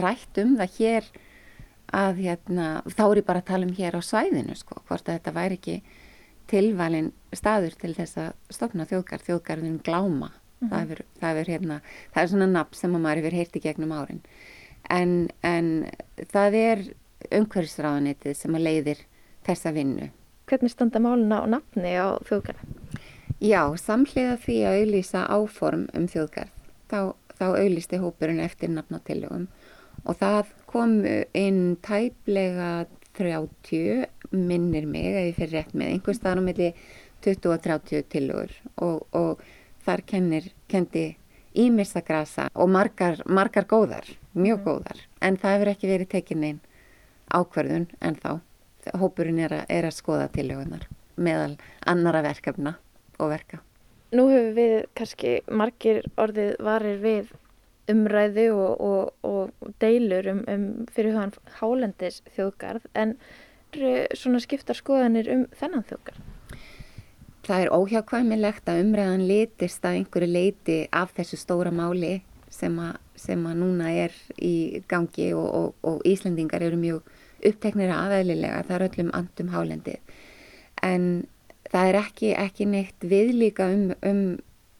rætt um það hér að hérna, þá er ég bara að tala um hér á svæðinu sko, hvort að þetta væri ekki tilvalin staður til þess að stopna þjóðgarð, þjóðgarðin gláma, mm -hmm. það, það, hefur, hérna, það er svona nafn sem að maður hefur heyrti gegnum árin, en, en það er umhverfisráðanitið sem að leiðir þessa vinnu. Hvernig standa máluna og nafni á þjóðgarð? Já, samhliða því að auðlýsa áform um þjóðgarð, þá, þá auðlýsti hópurinn eftir nafnatillögum og það kom inn tæplega 30 minnir mig að ég fyrir rétt með einhvers staðar á milli 20 og 30 tilugur og, og þar kennir, kendi ímissa grasa og margar, margar góðar, mjög góðar en það hefur ekki verið tekin einn ákverðun en þá hópurinn er, a, er að skoða tilugunar meðal annara verkefna og verka. Nú hefur við kannski margir orðið varir við umræðu og, og, og deilur um, um fyrir hvaðan hálendis þjóðgarð en svona skiptar skoðanir um þennan þjóðgarð? Það er óhjákvæmilegt að umræðan litist að einhverju leiti af þessu stóra máli sem að, sem að núna er í gangi og, og Íslandingar eru mjög uppteknir aðeililega, það er öllum andum hálendið en það er ekki, ekki neitt viðlíka um, um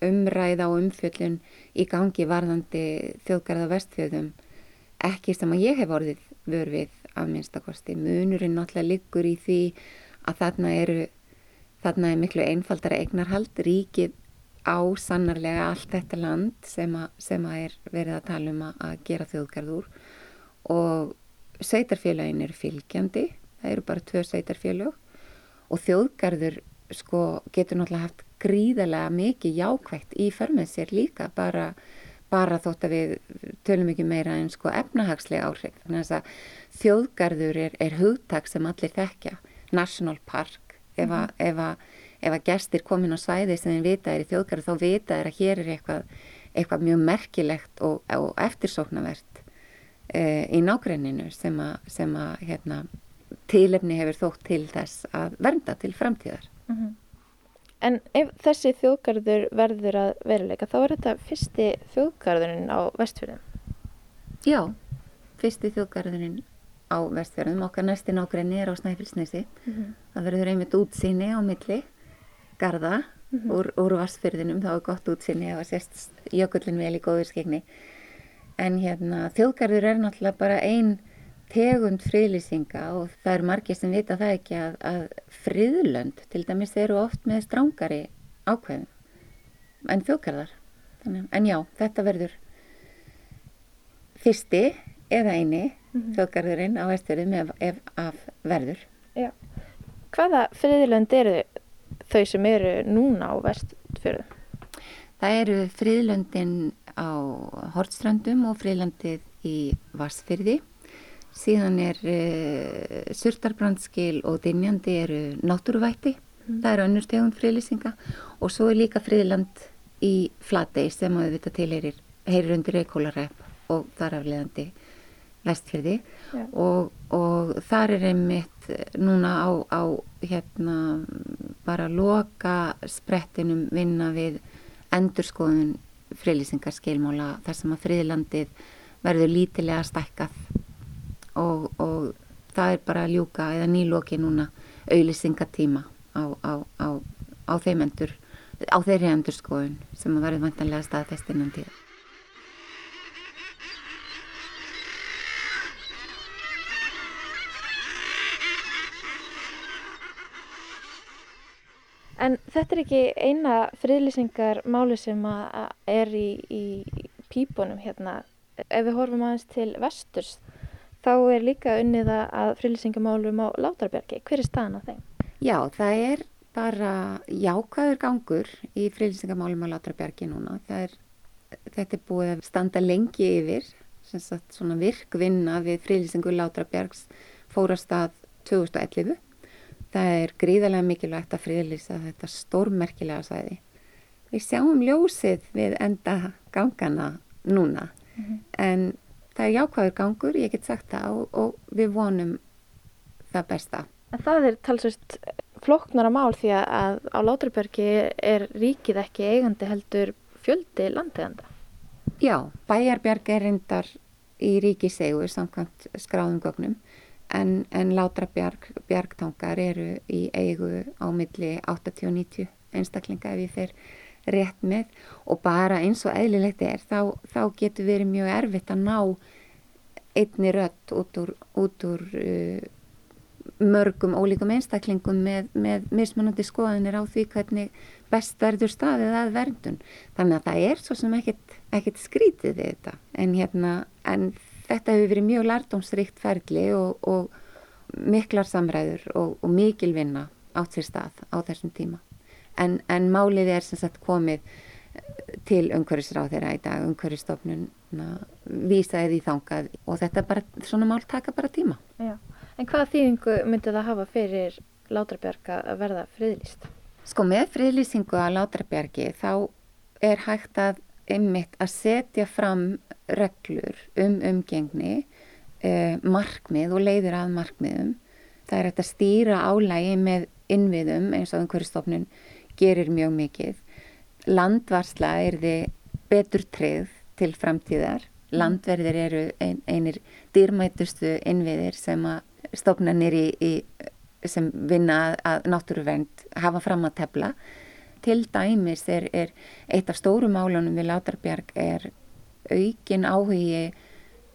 umræða og umfjöllun í gangi varðandi þjóðgarða vestfjöðum ekki sem að ég hef orðið vörfið af minnstakosti. Munurinn náttúrulega liggur í því að þarna eru þarna er miklu einfaldara eignarhald. Ríkið á sannarlega allt þetta land sem að, sem að er verið að tala um að gera þjóðgarður og sveitarfélagin eru fylgjandi, það eru bara tvö sveitarfélag og þjóðgarður sko getur náttúrulega haft gríðarlega mikið jákvægt í förmið sér líka bara, bara þótt að við tölum ekki meira en sko efnahagslega áhrif. Þannig að þjóðgarður er, er hugtak sem allir þekkja, National Park, ef að, ef að, ef að gestir komin á svæði sem þeim vita er í þjóðgarðu þá vita er að hér er eitthvað, eitthvað mjög merkilegt og, og eftirsóknavert e, í nágrenninu sem að, sem að hérna, tilefni hefur þótt til þess að vernda til framtíðar. Mm -hmm. En ef þessi þjóðgarður verður að veruleika, þá er þetta fyrsti þjóðgarðurinn á vestfjörðum? Já, fyrsti þjóðgarðurinn á vestfjörðum. Okkar næsti nákvæmni er á Snæfellsnesi. Mm -hmm. Það verður einmitt útsýni á milli, garda, mm -hmm. úr, úr vassfjörðinum. Það er gott útsýni og sérst jökullin vel í góður skegni. En hérna, þjóðgarður er náttúrulega bara einn tegund friðlýsinga og það eru margir sem vita það ekki að, að friðlönd til dæmis eru oft með strángari ákveðum en þjókarðar. En já, þetta verður fyrsti eða eini mm -hmm. þjókarðurinn á vestfjörðum ef, ef af verður. Já. Hvaða friðlönd eru þau sem eru núna á vestfjörðum? Það eru friðlöndin á Hortströndum og friðlöndið í Vassfyrði síðan er uh, surtarbrandskil og dinjandi eru náttúruvætti, mm. það eru önnur tegund friðlýsinga og svo er líka friðland í Flatey sem að við til heyrir, heyrir undir Reykjólarepp og þar afleðandi vestfjörði og, og þar er einmitt núna á, á hérna bara loka sprettinum vinna við endurskoðun friðlýsingar skilmála þar sem að friðlandið verður lítilega stækkað. Og, og það er bara að ljúka eða nýloki núna auðlisingatíma á, á, á, á þeim endur á þeirri endurskoðun sem að verður vantanlega staðfest En þetta er ekki eina friðlýsingarmáli sem er í, í pípunum hérna. Ef við horfum aðeins til vesturs þá er líka unnið að frilýsingamálum á Látrabjörgi. Hver er staðan á þeim? Já, það er bara jákvæður gangur í frilýsingamálum á Látrabjörgi núna. Er, þetta er búið að standa lengi yfir, sagt, svona virkvinna við frilýsingu Látrabjörgs fórastað 2011. Það er gríðarlega mikilvægt að frilýsa þetta stórmerkilega sæði. Við sjáum ljósið við enda gangana núna, mm -hmm. en það er jákvæður gangur, ég get sagt það og, og við vonum það besta. En það er talsvist flokknara mál því að á Láturbergi er ríkið ekki eigandi heldur fjöldi landeganda. Já, bæjarbjörg er reyndar í ríkisegu samkvæmt skráðum gögnum en, en Látrabjörgtangar eru í eigu á milli 80-90 einstaklinga ef ég fer rétt með og bara eins og eðlilegt er þá, þá getur verið mjög erfitt að ná einni rött út úr, út úr uh, mörgum ólíkum einstaklingum með, með mismunandi skoðanir á því hvernig best verður staðið að verndun. Þannig að það er svo sem ekkert, ekkert skrítið við þetta en, hérna, en þetta hefur verið mjög lartómsrikt ferli og, og miklar samræður og, og mikil vinna átt sér stað á þessum tíma en, en málið er sem sagt komið til umhverfisráð þeirra í dag, umhverfistofnun vísaði því þangað og þetta bara, svona mál taka bara tíma. Já. En hvaða þýðingu myndi það hafa fyrir Látrabjörg að verða friðlýst? Sko með friðlýsingu að Látrabjörgi þá er hægt að einmitt að setja fram reglur um umgengni, eh, markmið og leiðir að markmiðum. Það er hægt að stýra álægi með innviðum eins og umhverfistofnun gerir mjög mikið landvarsla er þið betur treyð til framtíðar. Landverðir eru ein, einir dýrmætustu innviðir sem að stofnanir í, í, sem vinna að náttúruvernd hafa fram að tefla. Til dæmis er, er eitt af stóru málunum við Látarbjörg er aukin áhugi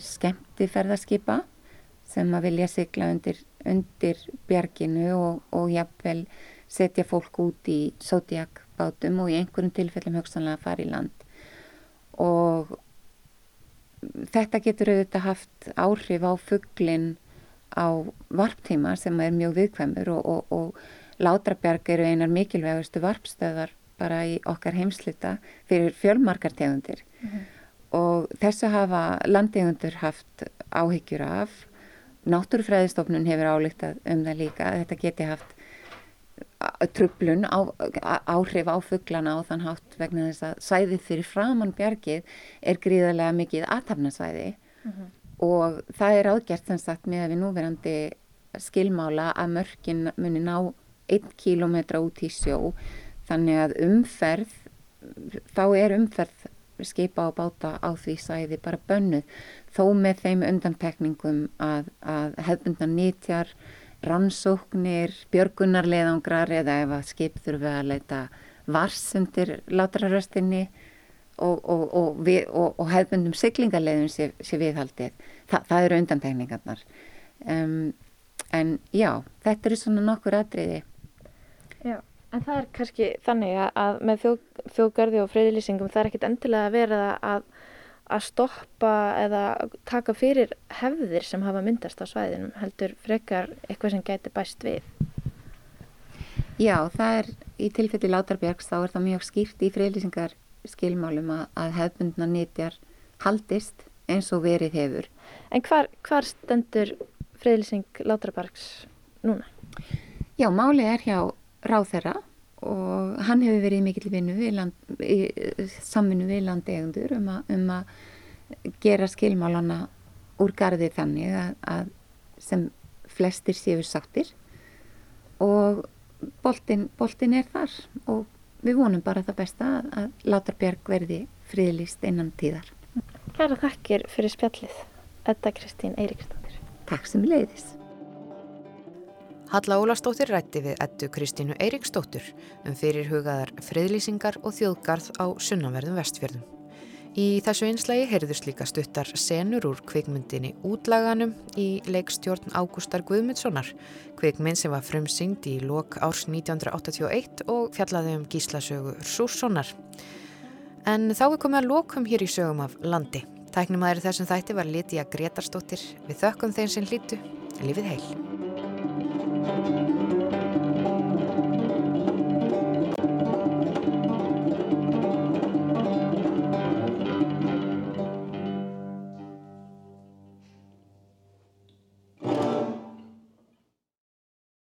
skemmtiferðarskipa sem að vilja sigla undir, undir björginu og, og jafnvel setja fólk út í Zodiac bátum og í einhverjum tilfellum hugsanlega að fara í land. Og þetta getur auðvitað haft áhrif á fugglin á varptíma sem er mjög viðkvæmur og, og, og Látrabjarg eru einar mikilvægustu varpstöðar bara í okkar heimslita fyrir fjölmarkartegundir mm -hmm. og þessu hafa landegundur haft áhyggjur af Náttúrufræðistofnun hefur álíktað um það líka þetta geti haft trublun á, áhrif á fugglana og þann hátt vegna þess að sæðið fyrir framann bjargið er gríðarlega mikið aðtafnasvæði uh mhm. -huh. og það er ágjert sem sagt með að við núverandi skilmála að mörkin muni ná 1 km út í sjó þannig að umferð þá er umferð skipa og báta á því sæði bara bönnu þó með þeim undantekningum að, að hefðbundan nýtjar rannsóknir, björgunarleðangrar eða ef að skip þurfi að leita vars undir látraröstinni og, og, og, og hefðbundum siglingarleðum sé, sé viðhaldið. Þa, það eru undantegningarnar. Um, en já, þetta eru svona nokkur atriði. Já, en það er kannski þannig að með þjóð, þjóðgarði og friðlýsingum það er ekkit endilega að vera að að stoppa eða taka fyrir hefðir sem hafa myndast á svæðinum heldur frekar eitthvað sem gæti bæst við? Já, það er í tilfelli Látarbjörgs þá er það mjög skýrt í friðlýsingar skilmálum að, að hefðbundna nýtjar haldist eins og verið hefur. En hvar, hvar stendur friðlýsing Látarbjörgs núna? Já, málið er hjá ráþerra og hann hefur verið mikill vinnu í samvinnu við landegundur um, um að gera skilmálana úr gardi þannig að, að sem flestir séu sáttir og boltin, boltin er þar og við vonum bara það besta að, að Látarbjörg verði friðlist innan tíðar. Kæra þakkir fyrir spjallið, Edda Kristín Eiríksdóttir. Takk sem leiðis. Halla Ólastóttir rætti við ettu Kristínu Eiríksdóttur um fyrirhugaðar friðlýsingar og þjóðgarð á sunnanverðum vestfjörðum. Í þessu einslægi heyrðust líka stuttar senur úr kvikmyndinni Útlaganum í leikstjórn Ágústar Guðmundssonar, kvikmynd sem var frumsyngd í lok árs 1981 og fjallaði um gíslasögu Súrssonar. En þá er komið að lokum hér í sögum af landi. Tæknum aðeins þessum þætti var Lítiða Gretarstóttir við þökkum þeim sem hlýtu. Lífið heil. thank you